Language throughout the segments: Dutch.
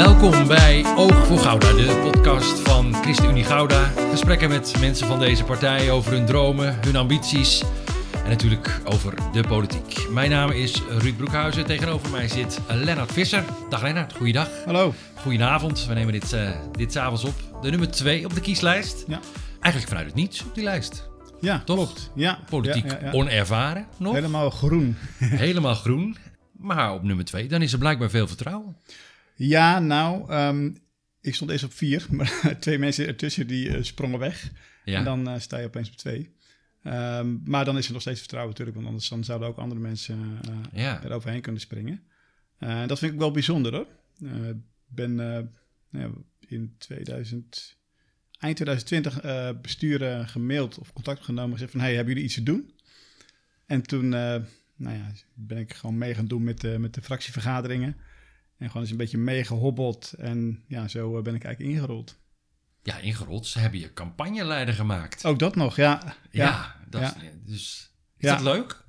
Welkom bij Oog voor Gouda, de podcast van ChristenUnie Gouda. Gesprekken met mensen van deze partij over hun dromen, hun ambities en natuurlijk over de politiek. Mijn naam is Ruud Broekhuizen. Tegenover mij zit Lennart Visser. Dag Lennart, goeiedag. Hallo. Goedenavond. We nemen dit, uh, dit s'avonds op. De nummer 2 op de kieslijst. Ja. Eigenlijk vanuit het niets op die lijst. Ja, Toch? klopt. Ja. Politiek Ja, ja, ja. onervaren nog. Helemaal groen. Helemaal groen. Maar op nummer 2, dan is er blijkbaar veel vertrouwen. Ja, nou, ehm, ik stond eerst op vier, maar twee mensen ertussen die eh, sprongen weg. Ja. En dan eh, sta je opeens op twee. Ehm, maar dan is er nog steeds vertrouwen natuurlijk, want anders dan zouden ook andere mensen eh, ja. er overheen kunnen springen. Dat vind ik wel bijzonder hoor. Ik ben nou ja, in 2000, eind 2020 eh besturen gemaild of contact genomen en gezegd van hey, hebben jullie iets te doen? En toen nou ja, ben ik gewoon mee gaan doen met de, met de fractievergaderingen. En gewoon eens een beetje meegehobbeld. En ja, zo eh, ben ik eigenlijk ingerold. Ja, ingerold. Ze hebben je campagneleider gemaakt. Ook dat nog, ja. ja, dat, ja. dus is Ja. dat leuk?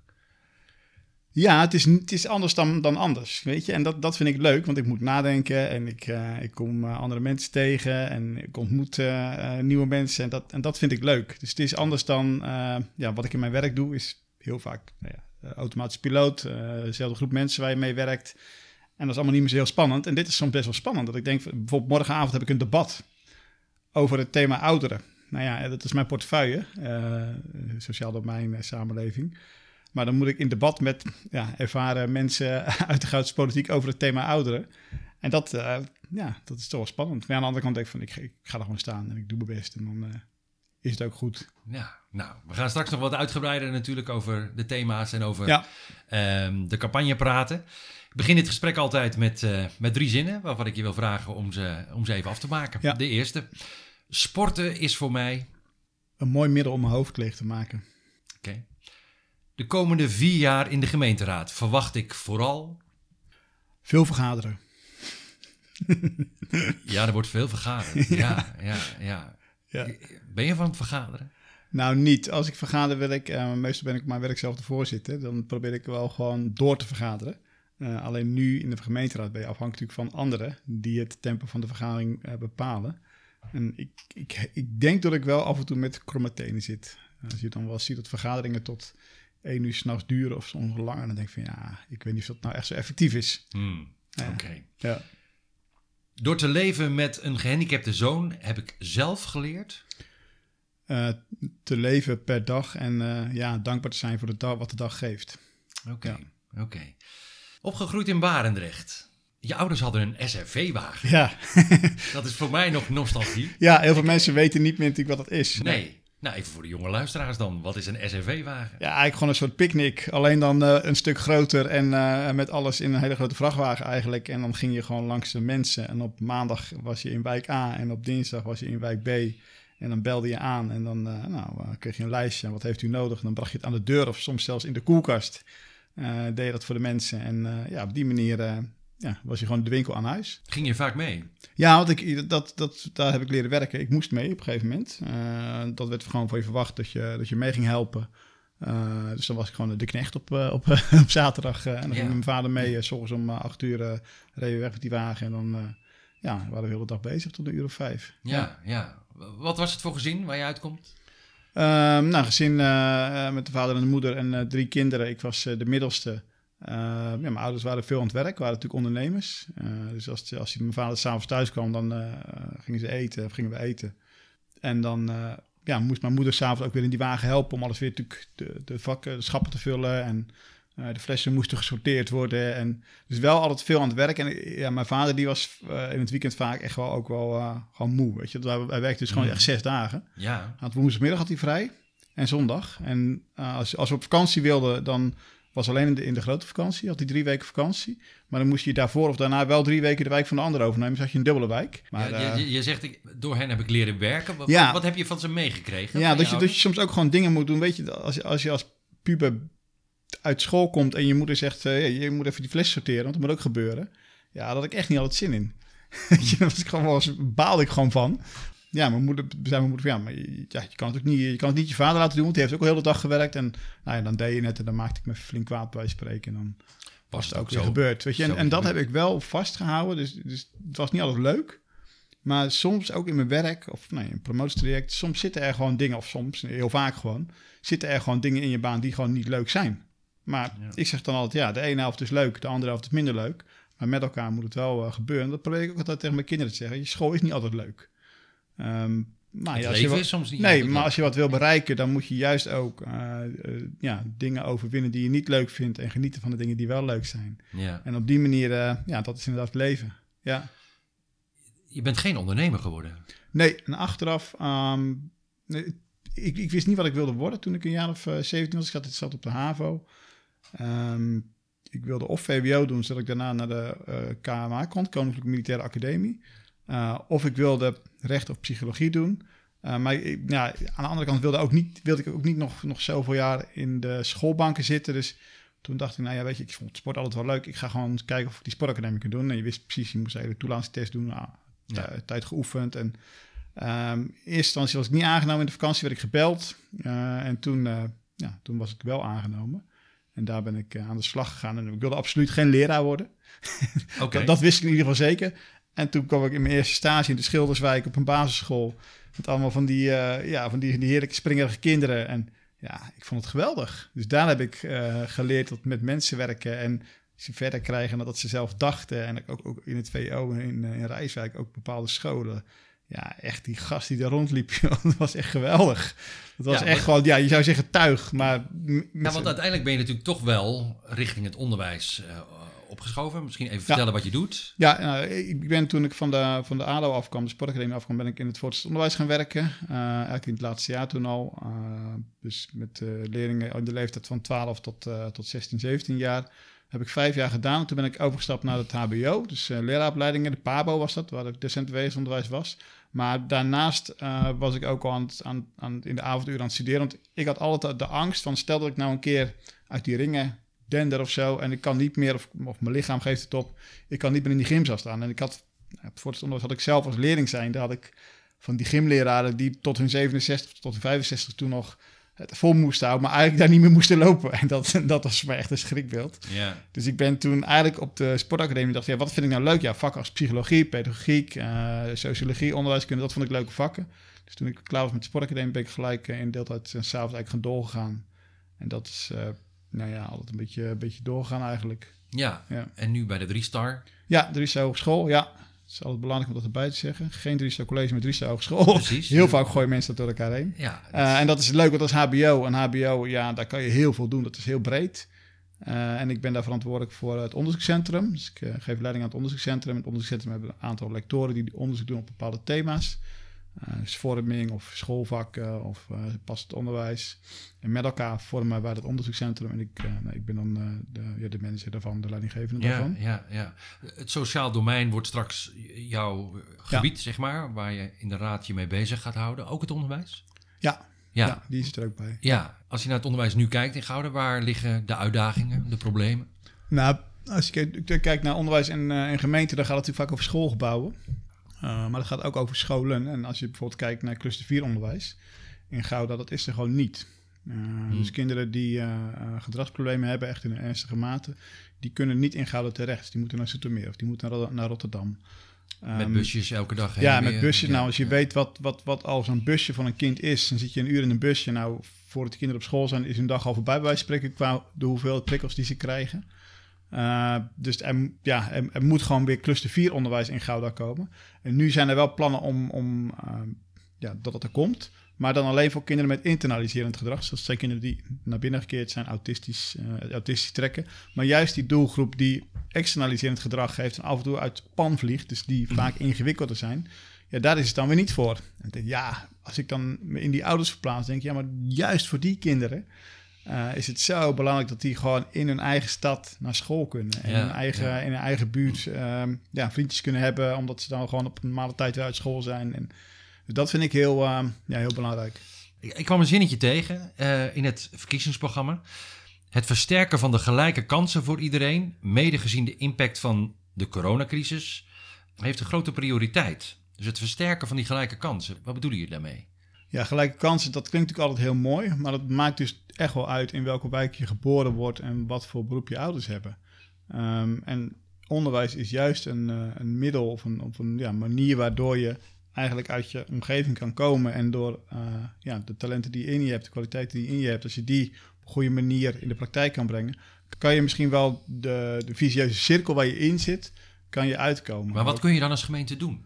Ja, het is, het is anders dan, dan anders, weet je. En dat, dat vind ik leuk, want ik moet nadenken en ik, eh, ik kom eh, andere mensen tegen en ik ontmoet nieuwe mensen en dat, en dat vind ik leuk. Dus het is anders dan ja, wat ik in mijn werk doe, is heel vaak nou ja, automatisch piloot, dezelfde groep mensen waar je mee werkt. En dat is allemaal niet meer zo heel spannend. En dit is soms best wel spannend, dat ik denk, bijvoorbeeld morgenavond heb ik een debat over het thema ouderen. Nou ja, dat is mijn portefeuille, eh, sociaal domein, eh, samenleving. Maar dan moet ik in debat met ja, ervaren mensen uit de Goudse politiek over het thema ouderen. En dat, eh, ja, dat is toch wel spannend. Maar aan de andere kant denk ik van, ik, ik ga er gewoon staan en ik doe mijn best. En dan is het ook goed. Ja, nou, we gaan straks nog wat uitgebreider natuurlijk over de thema's en over Ja, ehm, de campagne praten. Ik begin dit gesprek altijd met, eh, met drie zinnen waarvan ik je wil vragen om ze, om ze even af te maken. Ja. De eerste. Sporten is voor mij. een mooi middel om mijn hoofd leeg te maken. Oké. De komende vier jaar in de gemeenteraad verwacht ik vooral. Veel vergaderen. Ja, er wordt veel vergaderd. Ja, ja, ja. Ja. Ben je van het vergaderen? Nou, niet. Als ik vergader wil ik, eh, meestal ben ik op mijn werk zelf de voorzitter, dan probeer ik wel gewoon door te vergaderen. Eh, alleen nu in de gemeenteraad ben je afhankelijk van anderen die het tempo van de vergadering eh, bepalen. En ik, ik, ik denk dat ik wel af en toe met kromme tenen zit. Als je dan wel ziet dat vergaderingen tot één uur s'nachts duren of soms langer, dan denk ik van ja, ik weet niet of dat nou echt zo effectief is. Hmm. Oké. Ja. Door te leven met een gehandicapte zoon heb ik zelf geleerd. Eh, te leven per dag en eh, ja, dankbaar te zijn voor de dag, wat de dag geeft. Oké, Ja. oké. Opgegroeid in Barendrecht. Je ouders hadden een SRV-wagen. Ja, Dat is voor mij nog nostalgie. ja heel veel mensen weten niet meer natuurlijk wat dat is. Nee. Nou, even voor de jonge luisteraars dan. Wat is een SRV-wagen? Ja, eigenlijk gewoon een soort picknick. Alleen dan eh, een stuk groter en eh, met alles in een hele grote vrachtwagen eigenlijk. En dan ging je gewoon langs de mensen. En op maandag was je in wijk A en op dinsdag was je in wijk B. En dan belde je aan en dan eh, nou, kreeg je een lijstje. Wat heeft u nodig? En dan bracht je het aan de deur of soms zelfs in de koelkast. Eh, deed je dat voor de mensen. En eh, ja, op die manier eh, ja, was je gewoon de winkel aan huis. Ging je vaak mee? Ja, want ik, dat, dat, daar heb ik leren werken. Ik moest mee op een gegeven moment. Dat werd gewoon van je verwacht dat je, dat je mee ging helpen. Dus dan was ik gewoon de knecht op, op, op zaterdag. en dan Ja. ging mijn vader mee. s ochtends om acht uur eh, reden we weg met die wagen. En dan ja, waren we de hele dag bezig tot een uur of vijf. Ja, ja. Wat was het voor gezin waar je uitkomt? Ehm, nou, gezin eh, eh, met de vader en de moeder en eh, drie kinderen. Ik was de middelste. Eh, ja, mijn ouders waren veel aan het werk, waren natuurlijk ondernemers. Dus als, als mijn vader s'avonds thuis kwam, dan gingen ze eten, of gingen we eten. En dan ja, moest mijn moeder s'avonds ook weer in die wagen helpen om alles weer natuurlijk de, de vakken, de schappen te vullen. En de flessen moesten gesorteerd worden. En dus wel altijd veel aan het werk. En eh, ja, mijn vader die was eh, in het weekend vaak echt wel ook wel eh, gewoon moe. Weet je? Hij, hij werkte dus gewoon Mhm. echt zes dagen. Ja. Had woensdagmiddag had hij vrij en zondag. En eh, als, als we op vakantie wilden, dan was alleen in de, in de grote vakantie, had hij drie weken vakantie. Maar dan moest je daarvoor of daarna wel drie weken de wijk van de ander overnemen. Dus had je een dubbele wijk. Maar, ja, eh, je, je, zegt, ik, door hen heb ik leren werken. Wat, Ja. wat heb je van ze meegekregen? ja, dat je, dat je soms ook gewoon dingen moet doen. Weet je, als, je- als je als puber uit school komt en je moeder zegt... eh, je moet even die fles sorteren, want dat moet ook gebeuren. Ja, daar had ik echt niet altijd zin in. Daar was ik gewoon wel eens, baalde ik gewoon van. ja, mijn moeder zei mijn moeder van, ja, maar je, ja, je kan het ook niet, je kan het niet je vader laten doen, want die heeft ook al de hele dag gewerkt. En nou ja, dan deed je het en dan maakte ik me flink kwaad bij spreken. En dan was het ook weer zo- gebeurd. Weet je? En, dat heb ik wel vastgehouden. Dus, dus het was niet altijd leuk. Maar soms ook in mijn werk of nee, in een promotietraject, soms zitten er gewoon dingen, of soms, heel vaak gewoon, zitten er gewoon dingen in je baan die gewoon niet leuk zijn. Maar Ja. ik zeg dan altijd, ja, de ene helft is leuk, de andere helft is minder leuk. Maar met elkaar moet het wel eh, gebeuren. Dat probeer ik ook altijd tegen mijn kinderen te zeggen. Je school is niet altijd leuk. Ehm, maar Het ja, als je leven wat- is soms niet Nee, maar leuk. als je wat wil bereiken, dan moet je juist ook eh, eh, ja, dingen overwinnen die je niet leuk vindt en genieten van de dingen die wel leuk zijn. Ja. En op die manier, ja, dat is inderdaad het leven. Ja. Je bent geen ondernemer geworden. Nee, en achteraf, ehm, ik, ik wist niet wat ik wilde worden toen ik een jaar of eh, 17 was. Ik zat, ik zat op de HAVO. Ehm, ik wilde of VWO doen, zodat ik daarna naar de eh, KMA kon, Koninklijke Militaire Academie. Eh, of ik wilde recht of psychologie doen. Eh, maar ik- ja, aan de andere kant wilde, ook niet, wilde ik ook niet nog, nog zoveel jaar in de schoolbanken zitten. Dus toen dacht ik, nou ja, weet je, ik vond sport altijd wel leuk. Ik ga gewoon kijken of ik die sportacademie kan doen. En je wist precies, je moest een hele toelatingstest doen. Nou, Ja. tij- tijd geoefend. En ehm, in eerste instantie was ik niet aangenomen. In de vakantie werd ik gebeld. En toen, ja, toen was ik wel aangenomen. En daar ben ik eh, aan de slag gegaan. En ik wilde absoluut geen leraar worden. Oké. Dat, dat wist ik in ieder geval zeker. En toen kwam ik in mijn eerste stage in de Schilderswijk op een basisschool. Met allemaal van die, eh, ja, van die, die heerlijke springerige kinderen. En ja, ik vond het geweldig. Dus daar heb ik eh, geleerd dat met mensen werken en ze verder krijgen dan dat ze zelf dachten. En ook, ook in het VO in, in Rijswijk ook bepaalde scholen. Ja, echt die gast die daar rondliep, joh, dat was echt geweldig. Dat was Ja, echt maar- gewoon, ja, je zou zeggen tuig, maar... Ja, want uiteindelijk ben je natuurlijk toch wel richting het onderwijs eh, opgeschoven. Misschien even vertellen wat je doet. Ja, nou, ik ben toen ik van de, van de ADO afkwam, de sportacademie afkwam, ben ik in het voortgezet onderwijs gaan werken. Eh eigenlijk in het laatste jaar toen al. Eh, dus met leerlingen in de leeftijd van 12 tot, tot 16, 17 jaar. Heb ik vijf jaar gedaan. Toen ben ik overgestapt naar het HBO, dus eh leraaropleidingen. De PABO was dat, waar ik docent weesonderwijs was. Maar daarnaast eh, was ik ook al aan, aan, aan, in de avonduren aan het studeren. Want ik had altijd de angst van, stel dat ik nou een keer uit die ringen dender of zo. En ik kan niet meer, of, mijn lichaam geeft het op. Ik kan niet meer in die gymzaal staan. En ik had, op het onderwijs had ik zelf als leerling zijn. Daar had ik van die gymleraren die tot hun 67 tot hun 65 toen nog vol moesten houden. Maar eigenlijk daar niet meer moesten lopen. En dat, dat was voor mij echt een schrikbeeld. Ja. Dus ik ben toen eigenlijk op de sportacademie dacht, ja, wat vind ik nou leuk? Ja, vakken als psychologie, pedagogiek, eh, sociologie, onderwijskunde, dat vond ik leuke vakken. Dus toen ik klaar was met de sportacademie, ben ik gelijk eh, in deeltijd en s'avonds eigenlijk gaan doorgegaan. En dat is, eh, nou ja, altijd een beetje, een beetje doorgaan eigenlijk. ja. Ja. En nu bij de drie star. Ja, Driessen Hogeschool, ja. Het is altijd belangrijk om dat erbij te zeggen. Geen Driessen College, maar Driessen Hogeschool. Precies. Heel vaak gooien mensen dat door elkaar heen. Ja. Eh, en dat is leuk, want dat is HBO. En HBO, ja, daar kan je heel veel doen. Dat is heel breed. Eh, en ik ben daar verantwoordelijk voor het onderzoekscentrum. Dus ik eh, geef leiding aan het onderzoekscentrum. Het onderzoekscentrum hebben een aantal lectoren die onderzoek doen op bepaalde thema's. Dus vorming of schoolvakken of eh passend onderwijs. En met elkaar vormen wij dat onderzoekscentrum. En ik, eh, nou, ik ben dan de, ja, de manager daarvan, de leidinggevende Ja, daarvan. ja, ja. Het sociaal domein wordt straks jouw gebied, zeg maar, waar je in de raad je mee bezig gaat houden. Ook het onderwijs? Ja, Ja. ja. ja. die is er ook bij. als je naar het onderwijs nu kijkt in Gouden, waar liggen de uitdagingen, de problemen? Nou, als je kijkt- naar onderwijs en, en gemeente, dan gaat het natuurlijk vaak over schoolgebouwen. Uh, maar het gaat ook over scholen. En als je bijvoorbeeld kijkt naar cluster 4 onderwijs in Gouda, dat is er gewoon niet. Uh, hmm. Dus kinderen die uh, gedragsproblemen hebben, echt in een ernstige mate, die kunnen niet in Gouda terecht. Die moeten naar Zoetermeer of die moeten naar, naar Rotterdam. Um, met busjes elke dag heen Ja, met busjes. Ja, nou, als je ja. weet wat, wat, wat al zo'n busje van een kind is, dan zit je een uur in een busje. Nou, voordat de kinderen op school zijn, is een dag al voorbij bij wijze van spreken qua de hoeveelheid prikkels die ze krijgen. Uh, dus er, ja, er, er, moet gewoon weer cluster 4 onderwijs in Gouda komen. En nu zijn er wel plannen om, om uh, ja, dat het er komt. Maar dan alleen voor kinderen met internaliserend gedrag. Dat zijn kinderen die naar binnen gekeerd zijn, autistisch, uh, autistisch trekken. Maar juist die doelgroep die externaliserend gedrag heeft en af en toe uit pan vliegt, dus die mm. vaak ingewikkelder zijn. Ja, daar is het dan weer niet voor. En denk, ja, als ik dan me in die ouders verplaats, denk ik, ja, maar juist voor die kinderen uh, is het zo belangrijk dat die gewoon in hun eigen stad naar school kunnen. En ja, hun eigen, ja. in hun eigen buurt um, ja, vriendjes kunnen hebben, omdat ze dan gewoon op een normale tijd weer uit school zijn. En, dus dat vind ik heel, uh, ja, heel belangrijk. Ik, ik kwam een zinnetje tegen uh, in het verkiezingsprogramma. Het versterken van de gelijke kansen voor iedereen, mede gezien de impact van de coronacrisis, heeft een grote prioriteit. Dus het versterken van die gelijke kansen. Wat bedoelen jullie daarmee? Ja, gelijke kansen, dat klinkt natuurlijk altijd heel mooi. Maar het maakt dus echt wel uit in welke wijk je geboren wordt en wat voor beroep je ouders hebben. Ehm, en onderwijs is juist een, uh, een middel of een, of een ja, manier waardoor je eigenlijk uit je omgeving kan komen. En door uh, ja, de talenten die je in je hebt, de kwaliteiten die je in je hebt, als je die op een goede manier in de praktijk kan brengen, kan je misschien wel de, de visieuze cirkel waar je in zit, kan je uitkomen. Maar wat kun je dan als gemeente doen?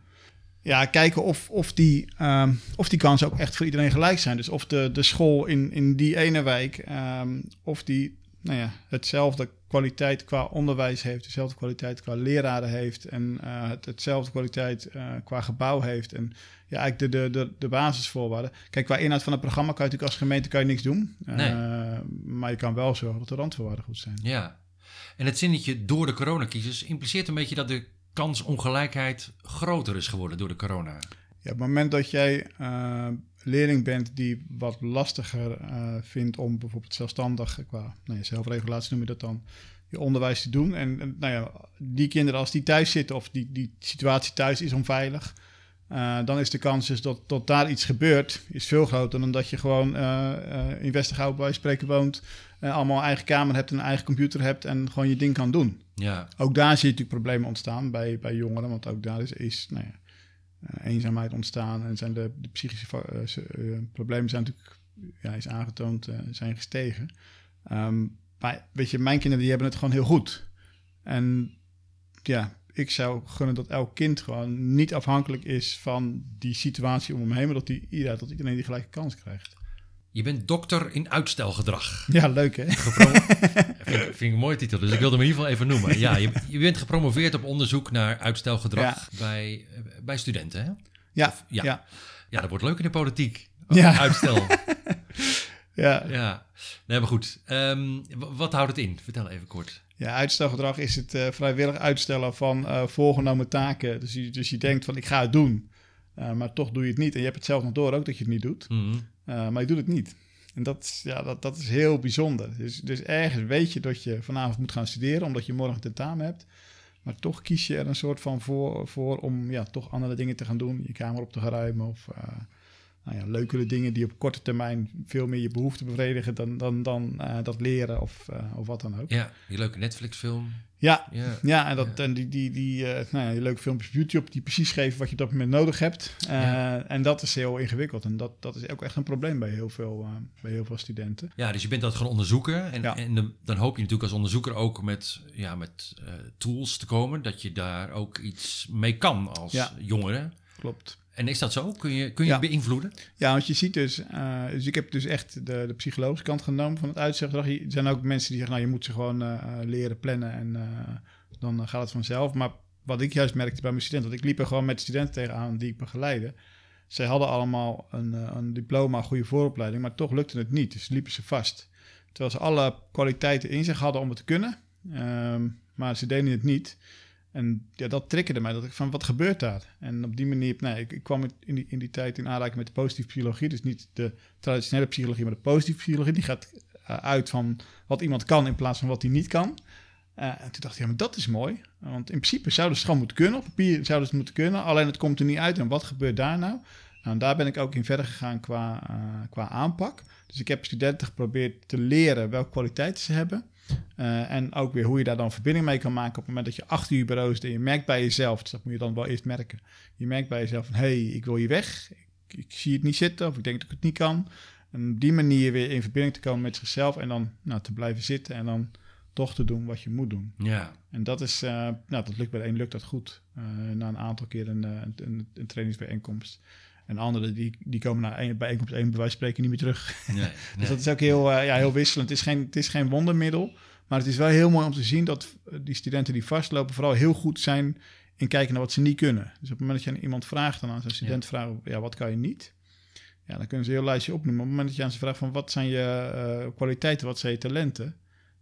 Ja, kijken of, of, die, um, of die kansen ook echt voor iedereen gelijk zijn. Dus of de, de school in, in die ene wijk, um, of die nou ja, hetzelfde kwaliteit qua onderwijs heeft, dezelfde kwaliteit qua leraren heeft en uh, het, hetzelfde kwaliteit uh, qua gebouw heeft. En ja, eigenlijk de, de, de, de basisvoorwaarden. Kijk, qua inhoud van het programma kan je natuurlijk als gemeente kan je niks doen. Nee. Uh, maar je kan wel zorgen dat de randvoorwaarden goed zijn. Ja, en het zinnetje door de coronacrisis impliceert een beetje dat de kansongelijkheid groter is geworden door de corona. Ja, op het moment dat jij uh, leerling bent die wat lastiger uh, vindt om bijvoorbeeld zelfstandig, qua nou ja, zelfregulatie noem je dat dan, je onderwijs te doen. En, nou ja, die kinderen als die thuis zitten of die, die situatie thuis is onveilig, uh, dan is de kans dus dat, dat daar iets gebeurt, is veel groter dan dat je gewoon in Westergouw bij spreken woont, allemaal een eigen kamer hebt, een eigen computer hebt en gewoon je ding kan doen. Ja. Ook daar zie je natuurlijk problemen ontstaan bij, bij jongeren, want ook daar is, is nou ja, uh, eenzaamheid ontstaan en zijn de, de psychische uh, uh, problemen zijn natuurlijk ja, is aangetoond zijn gestegen. Um, maar weet je, mijn kinderen die hebben het gewoon heel goed. En ja, ik zou gunnen dat elk kind gewoon niet afhankelijk is van die situatie om hem heen, maar dat, die, ja, dat iedereen die gelijke kans krijgt. Je bent dokter in uitstelgedrag. Ja, leuk hè? vind, vind, ik een mooie titel, dus ik wilde hem in ieder geval even noemen. Ja, je, je bent gepromoveerd op onderzoek naar uitstelgedrag ja. bij, bij studenten, hè? Ja, of, ja. ja. Ja, dat wordt leuk in de politiek. Ja. Uitstel. ja. Ja, nee, maar goed. Um, wat houdt het in? Vertel even kort. Ja, uitstelgedrag is het uh, vrijwillig uitstellen van uh, voorgenomen taken. Dus je, dus je denkt van ik ga het doen, uh, maar toch doe je het niet. En je hebt het zelf nog door ook dat je het niet doet. Mm -hmm. Uh, maar je doet het niet. En dat, ja, dat, dat is heel bijzonder. Dus, dus ergens weet je dat je vanavond moet gaan studeren, omdat je morgen tentamen hebt. Maar toch kies je er een soort van voor, voor om ja, toch andere dingen te gaan doen. Je kamer op te gaan ruimen of uh, nou ja, leukere dingen die op korte termijn veel meer je behoeften bevredigen dan, dan, dan uh, dat leren of, uh, of wat dan ook. Ja, die leuke Netflix-film. Ja, ja, ja, en, dat, ja. en die, die, die, uh, nou ja, die leuke filmpjes op YouTube die precies geven wat je op dat moment nodig hebt. Ja. En dat is heel ingewikkeld. En dat, dat is ook echt een probleem bij heel veel, bij heel veel studenten. Ja, dus je bent dat gaan onderzoeken. En, en de, dan hoop je natuurlijk als onderzoeker ook met, ja, met tools te komen. Dat je daar ook iets mee kan als jongere. Klopt. En is dat zo? Kun je, kun je ja. beïnvloeden? Ja, want je ziet dus... Uh, dus ik heb dus echt de, de psychologische kant genomen van het uitzeggedrag. Er zijn ook mensen die zeggen... nou, je moet ze gewoon uh, leren plannen en uh, dan gaat het vanzelf. Maar wat ik juist merkte bij mijn studenten... want ik liep er gewoon met studenten tegenaan die ik begeleide. Zij hadden allemaal een, een diploma, goede vooropleiding... maar toch lukte het niet. Dus liepen ze vast. Terwijl ze alle kwaliteiten in zich hadden om het te kunnen... Um, maar ze deden het niet... En ja, dat triggerde mij. Dat ik van, wat gebeurt daar? En op die manier, nee, ik, kwam in die, in die tijd in aanraking met de positieve psychologie. Dus niet de traditionele psychologie, maar de positieve psychologie. Die gaat uh, uit van wat iemand kan in plaats van wat hij niet kan. Uh, en toen dacht ik, ja, maar dat is mooi. Want in principe zouden ze het gewoon moeten kunnen. Op papier zouden ze het moeten kunnen. Alleen het komt er niet uit. En wat gebeurt daar nou? Nou, daar ben ik ook in verder gegaan qua, uh, qua aanpak. Dus ik heb studenten geprobeerd te leren welke kwaliteiten ze hebben. Uh, en ook weer hoe je daar dan verbinding mee kan maken op het moment dat je achter je bureau zit en je merkt bij jezelf, dus dat moet je dan wel eerst merken. Je merkt bij jezelf van, hé, hey, ik wil hier weg, ik, ik, zie het niet zitten of ik denk dat ik het niet kan. En op die manier weer in verbinding te komen met zichzelf en dan nou, te blijven zitten en dan toch te doen wat je moet doen. Ja. En dat is, uh, nou, dat lukt bij de een lukt dat goed. Uh, na een aantal keer een, een, een, een trainingsbijeenkomst. En anderen die, die komen naar een bijeenkomst één bij wijze van spreken niet meer terug. Nee, nee. dus dat is ook heel, uh, ja, heel wisselend. Het is, geen, het is geen wondermiddel. Maar het is wel heel mooi om te zien dat die studenten die vastlopen vooral heel goed zijn in kijken naar wat ze niet kunnen. Dus op het moment dat je aan iemand vraagt, dan aan zo'n student ja. vragen, ja, wat kan je niet? Ja, dan kunnen ze een heel lijstje opnoemen. Op het moment dat je aan ze vraagt van wat zijn je uh, kwaliteiten, wat zijn je talenten?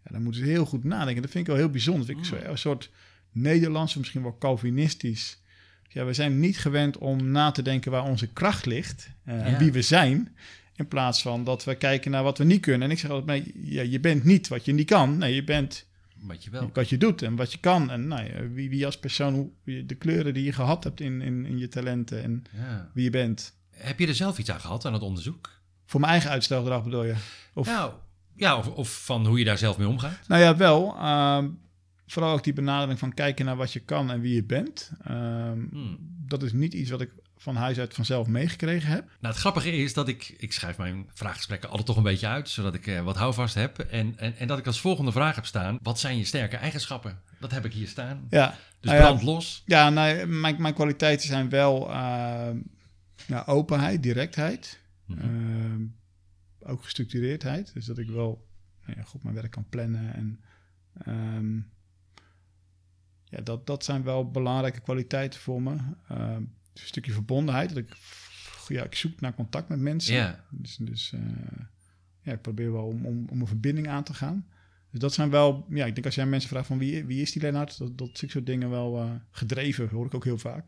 Ja, dan moeten ze heel goed nadenken. Dat vind ik wel heel bijzonder. Dat vind ik mm. een soort Nederlands, misschien wel Calvinistisch. Ja, we zijn niet gewend om na te denken waar onze kracht ligt uh, ja. en wie we zijn. In plaats van dat we kijken naar wat we niet kunnen. En ik zeg altijd, maar ja, je bent niet wat je niet kan. Nee, je bent wat je wel. Wat je doet en wat je kan. En nou, ja, wie, wie als persoon, hoe, de kleuren die je gehad hebt in, in, in je talenten en Ja. wie je bent. Heb je er zelf iets aan gehad aan het onderzoek? Voor mijn eigen uitstelgedrag bedoel je? Of, Nou, ja, of, of van hoe je daar zelf mee omgaat. Nou ja, wel. ehm, vooral ook die benadering van kijken naar wat je kan en wie je bent. Ehm, Hmm. Dat is niet iets wat ik van huis uit vanzelf meegekregen heb. Nou, het grappige is dat ik, ik schrijf mijn vraaggesprekken altijd toch een beetje uit, zodat ik eh, wat houvast heb. En, en, en dat ik als volgende vraag heb staan, wat zijn je sterke eigenschappen? Dat heb ik hier staan. Ja, Dus Nou ja, brand los. ja nou, mijn, mijn kwaliteiten zijn wel ja, openheid, directheid. Mhm. Ehm, ook gestructureerdheid. Dus dat ik wel nou ja, goed mijn werk kan plannen. En ehm, ja, dat, dat zijn wel belangrijke kwaliteiten voor me. Ehm, een stukje verbondenheid. Dat ik, ja, ik zoek naar contact met mensen. Dus, dus eh, ja, ik probeer wel om, om, om een verbinding aan te gaan. Dus dat zijn wel, ja, ik denk als jij mensen vraagt van wie, wie is die Lennart, dat, dat zulke soort dingen wel eh, gedreven, hoor ik ook heel vaak.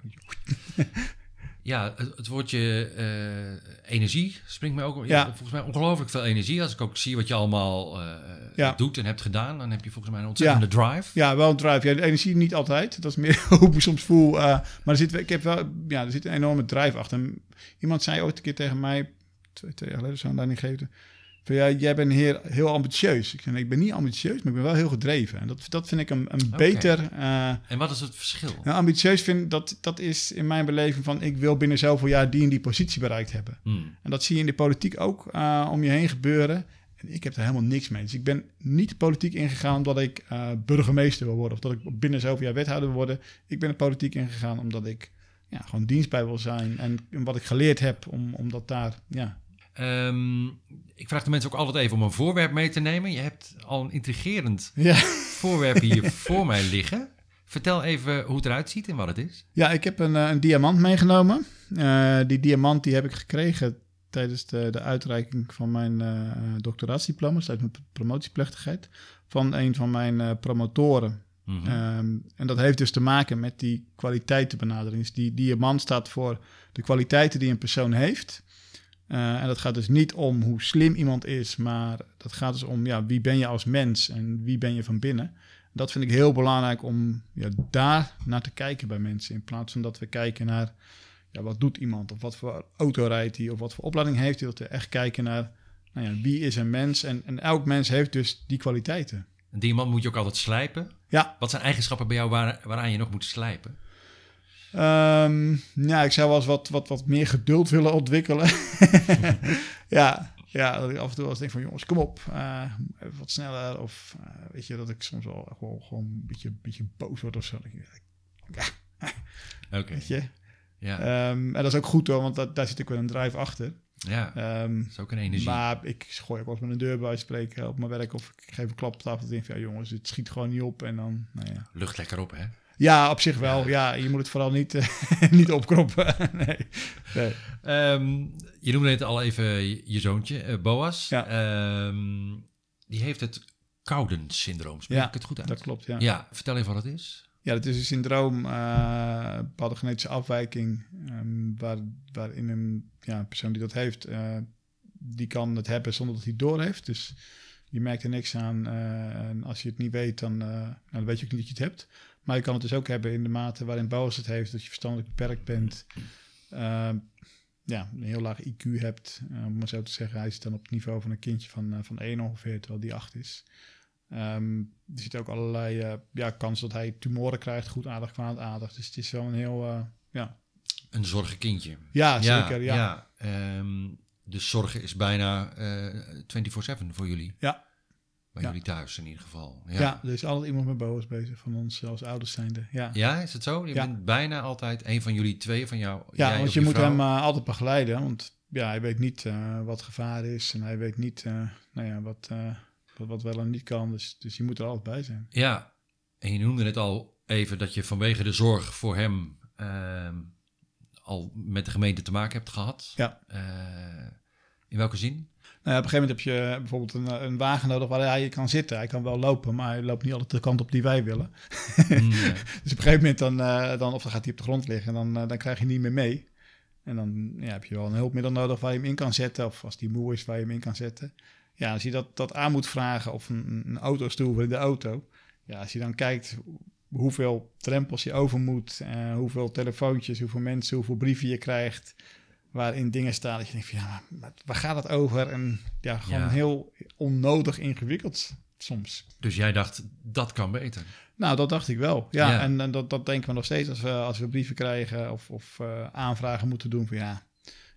Ja, het, het woordje eh, energie springt mij ook. Ja. Volgens mij ongelooflijk veel energie. Als ik ook zie wat je allemaal eh, Ja. doet en hebt gedaan, dan heb je volgens mij een ontzettende drive. Ja, wel een drive. Ja, de energie niet altijd. Dat is meer hoe ik soms voel. eh, maar er zit, ik heb wel, ja, er zit een enorme drive achter. Iemand zei ooit een keer tegen mij, twee, twee jaar geleden, zo'n leiding geven. Van ja, jij bent heel, heel ambitieus. Ik nee, ik ben niet ambitieus, maar ik ben wel heel gedreven. En dat, dat vind ik een, een beter. eh, En wat is het verschil? nou, ambitieus vind dat, dat is in mijn beleving van ik wil binnen zoveel jaar die en die positie bereikt hebben. Hmm. En dat zie je in de politiek ook eh, om je heen gebeuren. En ik heb daar helemaal niks mee. Dus ik ben niet de politiek ingegaan omdat ik eh, burgemeester wil worden. Of dat ik binnen zoveel jaar wethouder wil worden. Ik ben de politiek ingegaan omdat ik ja, gewoon dienstbij wil zijn. En, en wat ik geleerd heb, om, omdat daar... Ja. Ehm, ik vraag de mensen ook altijd even om een voorwerp mee te nemen. Je hebt al een intrigerend Ja. voorwerp hier voor mij liggen. Vertel even hoe het eruit ziet en wat het is. ja, ik heb een, eh, een diamant meegenomen. Eh, die diamant die heb ik gekregen tijdens de, de uitreiking van mijn eh doctoraatsdiploma. tijdens mijn promotieplechtigheid. Van een van mijn promotoren. Mhm. Ehm, en dat heeft dus te maken met die kwaliteitenbenadering. Dus die diamant staat voor de kwaliteiten die een persoon heeft. Eh, en dat gaat dus niet om hoe slim iemand is, maar dat gaat dus om ja, wie ben je als mens en wie ben je van binnen. Dat vind ik heel belangrijk om ja, daar naar te kijken bij mensen. In plaats van dat we kijken naar ja, wat doet iemand of wat voor auto rijdt hij of wat voor opleiding heeft hij. Dat we echt kijken naar nou ja, wie is een mens. En, en elk mens heeft dus die kwaliteiten. Een diamant moet je ook altijd slijpen. Ja, Wat zijn eigenschappen bij jou waar, waaraan je nog moet slijpen? Ehm, ja, ik zou wel eens wat, wat, wat meer geduld willen ontwikkelen. ja, ja, dat ik af en toe wel eens denk van jongens, kom op, eh, even wat sneller. Of eh, weet je, dat ik soms wel gewoon, gewoon een beetje, beetje boos word of zo. Ik, Oké. Weet je? Ja. Ehm, en dat is ook goed hoor, want dat, daar zit ook wel een drive achter. ja. Ehm, Dat is ook een energie. maar ik gooi ook wel eens met een deur bij spreken op mijn werk. Of ik geef een klap op tafel. en denk van ja jongens, het schiet gewoon niet op. En dan, nou ja. Lucht lekker op, hè? Ja, op zich wel. Ja, je moet het vooral niet, eh, niet opkroppen. nee. nee. Ehm, je noemde net al even je, je zoontje, eh, Boas. Ja. Ehm, die heeft het Cowden-syndroom. Spreek Ja, ik het goed uit? Dat klopt, ja. Ja, vertel even wat het is. Ja, dat is een syndroom, eh, een bepaalde genetische afwijking, ehm, waar, waarin een ja, persoon die dat heeft, die kan het hebben zonder dat hij het door heeft. Dus je merkt er niks aan. en als je het niet weet, dan, nou, dan weet je ook niet dat je het hebt. Maar je kan het dus ook hebben in de mate waarin Boas het heeft, dat je verstandelijk beperkt bent. Ehm, ja, een heel laag IQ hebt, eh, om maar zo te zeggen. Hij zit dan op het niveau van een kindje van, eh, van 1 ongeveer, terwijl die 8 is. Ehm, er zitten ook allerlei eh, ja, kansen dat hij tumoren krijgt, goed aardig, kwaad aardig. Dus het is wel een heel, eh, ja. Een zorgenkindje. Ja, zeker, ja. ja. Ehm, dus zorgen is bijna eh 24-7 voor jullie. Ja. Bij Ja. jullie thuis in ieder geval. Ja. Ja. er is altijd iemand met boos bezig van ons als ouders zijnde. Ja, Ja, is het zo? Je Ja. bent bijna altijd een van jullie twee, van jou. ja jij want je moet hem eh, altijd begeleiden, want ja, hij weet niet eh, wat gevaar is en hij weet niet eh, nou ja, wat, wat, wat wel en niet kan. Dus, dus je moet er altijd bij zijn. Ja, en je noemde net al even dat je vanwege de zorg voor hem ehm, al met de gemeente te maken hebt gehad. Ja. In welke zin? Nou op een gegeven moment heb je bijvoorbeeld een, een wagen nodig waar hij kan zitten. Hij kan wel lopen, maar hij loopt niet altijd de kant op die wij willen. Mm, ja. Dus op een gegeven moment dan, eh, dan of dan gaat hij op de grond liggen en dan, eh, dan krijg je niet meer mee. En dan ja, heb je wel een hulpmiddel nodig waar je hem in kan zetten. Of als die moe is, waar je hem in kan zetten. Ja, als je dat, dat aan moet vragen of een, een autostoel voor in de auto. ja, als je dan kijkt hoeveel drempels je over moet, uh, hoeveel telefoontjes, hoeveel mensen, hoeveel brieven je krijgt, waarin dingen staan dat je denkt van ja, maar waar gaat het over? En ja, gewoon heel onnodig ingewikkeld soms. Dus jij dacht, dat kan beter? Nou, dat dacht ik wel. Ja, En, en, dat, dat denken we nog steeds als we, als we brieven krijgen of, of uh, aanvragen moeten doen van ja.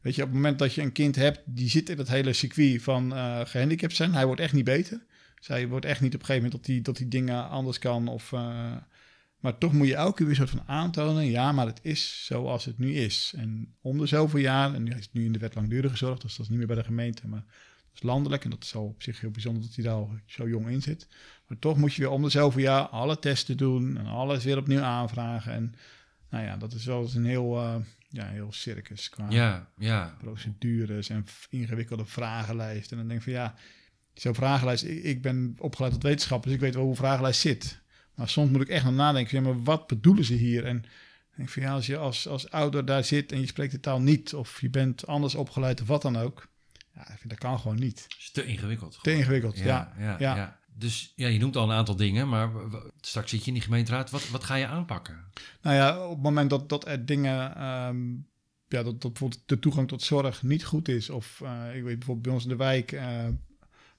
Weet je, op het moment dat je een kind hebt die zit in het hele circuit van uh, gehandicapt zijn, hij wordt echt niet beter. Zij wordt echt niet op een gegeven moment dat hij dat die dingen anders kan. Of, uh, maar toch moet je elke keer weer soort van aantonen, ja, maar het is zoals het nu is. En om de zoveel jaar, en nu is het nu in de wet langdurige zorg, dus dat is niet meer bij de gemeente, maar dat is landelijk. En dat is al op zich heel bijzonder dat hij daar al zo jong in zit. Maar toch moet je weer om de zoveel jaar alle testen doen en alles weer opnieuw aanvragen. En nou ja, dat is wel eens een heel, uh, ja, heel circus qua ja, ja. procedures en ingewikkelde vragenlijsten. En dan denk ik van ja, zo'n vragenlijst, ik, ik, ben opgeleid tot wetenschapper, dus ik weet wel hoe een vragenlijst zit. Maar soms moet ik echt nog nadenken, ja, maar wat bedoelen ze hier? En denk van ja, als je als, als ouder daar zit en je spreekt de taal niet, of je bent anders opgeleid of wat dan ook, ja, dat kan gewoon niet. is te ingewikkeld. Te ingewikkeld, ja. ja, ja, Dus ja, je noemt al een aantal dingen, maar straks zit je in die gemeenteraad. Wat, wat ga je aanpakken? Nou ja, op het moment dat, dat er dingen, um, ja, dat, dat bijvoorbeeld de toegang tot zorg niet goed is, of uh, ik weet bijvoorbeeld bij ons in de wijk, uh, een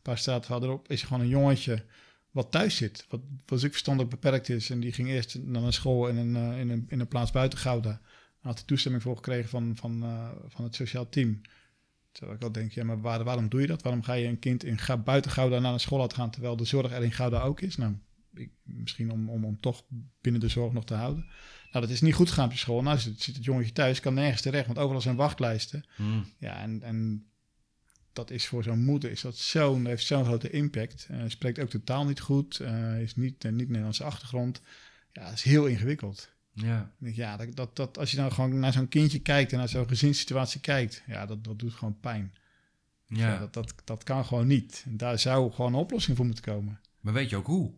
paar staat verderop, is er gewoon een jongetje wat thuis zit. Wat, wat ook verstandelijk beperkt is. En die ging eerst naar een school in een, uh, in een, in een plaats buiten Gouda. Had hij toestemming voor gekregen van, van, uh, van het sociaal team. Terwijl ik al denk, ja, maar waar, waarom doe je dat? Waarom ga je een kind in buiten Gouda naar een school laten gaan... terwijl de zorg er in Gouda ook is? Nou, ik, misschien om, om, om toch binnen de zorg nog te houden. Nou, dat is niet goed gegaan op je school. Nou zit, zit het jongetje thuis, kan nergens terecht, want overal zijn wachtlijsten. Hmm. Ja, en, en dat is voor zo'n moeder is dat zo'n, heeft zo'n grote impact. Uh, spreekt ook de taal niet goed, uh, is niet, uh, niet Nederlandse achtergrond. Ja, dat is heel ingewikkeld. Ja, ja dat, dat, dat, als je nou gewoon naar zo'n kindje kijkt en naar zo'n gezinssituatie kijkt, ja, dat, dat doet gewoon pijn. Ja. ja. dat, dat, dat kan gewoon niet. En daar zou gewoon een oplossing voor moeten komen. Maar weet je ook hoe?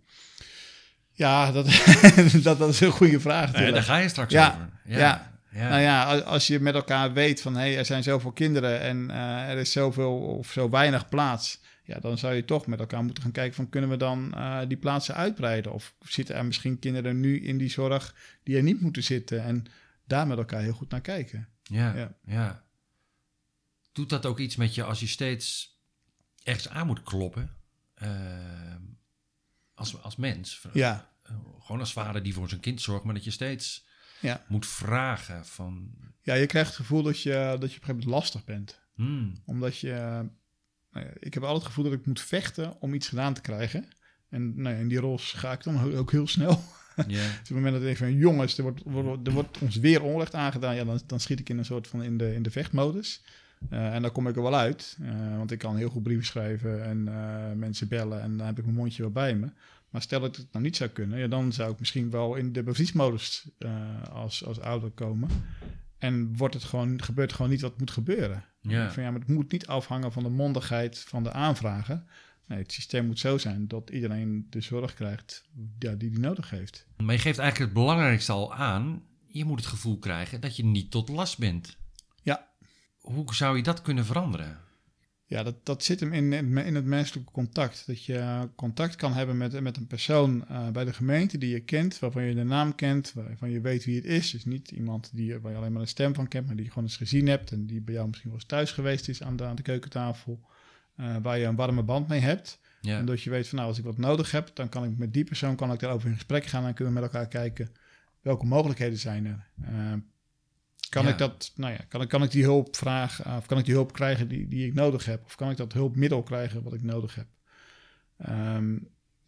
Ja, dat, dat, dat is een goede vraag. Nee, daar ga je straks ja, over. Ja, ja. Ja. Nou ja, als je met elkaar weet van hé, hey, er zijn zoveel kinderen en uh, er is zoveel of zo weinig plaats. Ja, dan zou je toch met elkaar moeten gaan kijken van kunnen we dan uh, die plaatsen uitbreiden? Of zitten er misschien kinderen nu in die zorg die er niet moeten zitten? En daar met elkaar heel goed naar kijken. Ja, ja. ja. Doet dat ook iets met je als je steeds ergens aan moet kloppen? Uh, als, als mens? Ja. gewoon als vader die voor zijn kind zorgt, maar dat je steeds ja. moet vragen van... Ja, je krijgt het gevoel dat je, dat je op een gegeven moment lastig bent. Hmm. Omdat je... Nou ja, ik heb altijd het gevoel dat ik moet vechten om iets gedaan te krijgen. En nou ja, in die rol ga ik dan ook heel snel. Dus op het moment dat ik denk van jongens, er wordt, er wordt ons weer onrecht aangedaan, ja, dan, dan schiet ik in een soort van in de, in de vechtmodus. Uh, en dan kom ik er wel uit, uh, want ik kan heel goed brieven schrijven en uh, mensen bellen en dan heb ik mijn mondje wel bij me. Maar stel dat het nou niet zou kunnen, ja, dan zou ik misschien wel in de bevriesmodus als, als ouder komen. En wordt het gewoon, gebeurt gewoon niet wat moet gebeuren. Ja. Van, ja, maar het moet niet afhangen van de mondigheid van de aanvragen. Nee, het systeem moet zo zijn dat iedereen de zorg krijgt ja, die hij nodig heeft. Maar je geeft eigenlijk het belangrijkste al aan. Je moet het gevoel krijgen dat je niet tot last bent. Ja. Hoe zou je dat kunnen veranderen? Ja, dat, dat zit hem in, in het menselijke contact. Dat je contact kan hebben met, met een persoon uh, bij de gemeente die je kent, waarvan je de naam kent, waarvan je weet wie het is. Dus niet iemand die, waar je alleen maar een stem van kent, maar die je gewoon eens gezien hebt en die bij jou misschien wel eens thuis geweest is aan de, aan de keukentafel, uh, waar je een warme band mee hebt. Ja. En dat je weet van nou, als ik wat nodig heb, dan kan ik met die persoon kan ik daarover in gesprek gaan en kunnen we met elkaar kijken welke mogelijkheden zijn er. Uh, kan, Ja. ik dat, nou ja, kan, ik, kan ik die hulp vragen, of kan ik die hulp krijgen die, die ik nodig heb? Of kan ik dat hulpmiddel krijgen wat ik nodig heb? Ehm,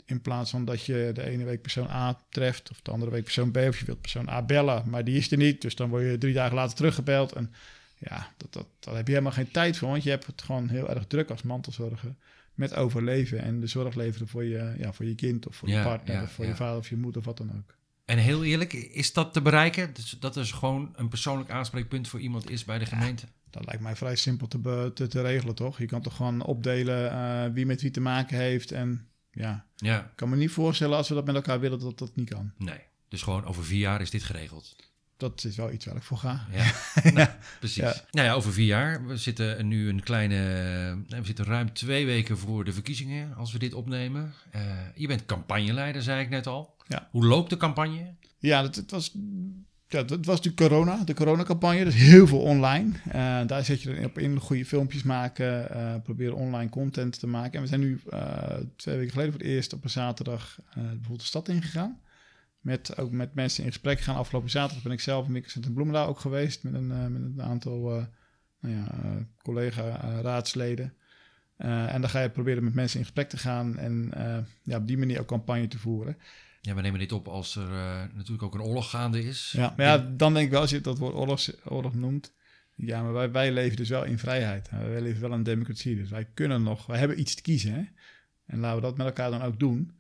in plaats van dat je de ene week persoon A treft, of de andere week persoon B, of je wilt persoon A bellen, maar die is er niet. Dus dan word je drie dagen later teruggebeld. En ja, dat, dat, daar heb je helemaal geen tijd voor, want je hebt het gewoon heel erg druk als mantelzorger met overleven en de zorg leveren voor je, ja, voor je kind of voor Ja, je partner ja, of voor je vader of je moeder of wat dan ook. En heel eerlijk, is dat te bereiken? Dus dat is gewoon een persoonlijk aanspreekpunt voor iemand is bij de gemeente? Dat lijkt mij vrij simpel te, te, te regelen, toch? Je kan toch gewoon opdelen eh, wie met wie te maken heeft. En ja, Ja, ik kan me niet voorstellen als we dat met elkaar willen dat dat niet kan. nee. Dus gewoon over vier jaar is dit geregeld. Dat is wel iets waar ik voor ga. Ja, nou, precies. Ja. Nou ja, over vier jaar. We zitten nu een kleine. We zitten ruim twee weken voor de verkiezingen als we dit opnemen. Uh, je bent campagneleider, zei ik net al. Ja. Hoe loopt de campagne? Ja, dat, het was. Ja, dat was natuurlijk corona, de coronacampagne. Dus heel veel online. Uh, daar zet je op in, goede filmpjes maken, uh, proberen online content te maken. En we zijn nu twee weken geleden voor het eerst op een zaterdag bijvoorbeeld de stad ingegaan met, ook met mensen in gesprek gaan. Afgelopen zaterdag ben ik zelf in en Bloemendaal ook geweest met een, uh, met een aantal uh, nou ja, uh, collega-raadsleden. en dan ga je proberen met mensen in gesprek te gaan en ja, op die manier ook campagne te voeren. Ja, we nemen dit op als er natuurlijk ook een oorlog gaande is. Ja, maar ja, dan denk ik wel, als je dat woord oorlog, oorlog noemt, ja, maar wij, wij leven dus wel in vrijheid. Wij leven wel in democratie, dus wij kunnen nog, wij hebben iets te kiezen. Hè? En laten we dat met elkaar dan ook doen.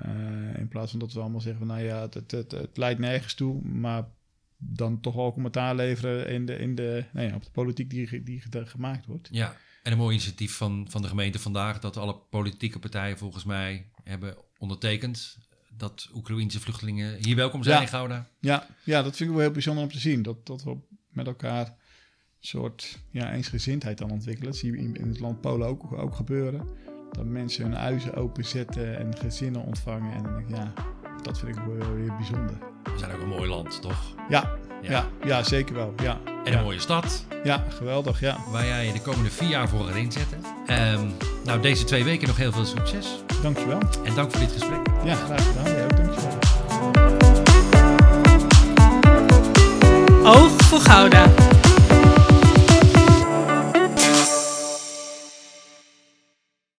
Uh, in plaats van dat we allemaal zeggen, nou ja, het, het, het, het, leidt nergens toe, maar dan toch wel commentaar leveren in de, in de, nou ja, op de politiek die, die gemaakt wordt. Ja, en een mooi initiatief van, van de gemeente vandaag, dat alle politieke partijen volgens mij hebben ondertekend dat Oekraïense vluchtelingen hier welkom zijn ja, in Gouda. Ja, ja, dat vind ik wel heel bijzonder om te zien, dat, dat we met elkaar een soort ja, eensgezindheid dan ontwikkelen. Dat zie je in, in het land Polen ook, ook gebeuren dat mensen hun huizen openzetten en gezinnen ontvangen. En ja, dat vind ik weer bijzonder. We zijn ook een mooi land, toch? Ja, ja. ja, zeker wel. Ja. En een mooie stad. Ja, geweldig, ja. Waar jij de komende vier jaar voor gaat inzetten. Ehm, nou, deze twee weken nog heel veel succes. Dankjewel. En dank voor dit gesprek. Ja, graag gedaan. Ja, ook. Oog voor Gouda.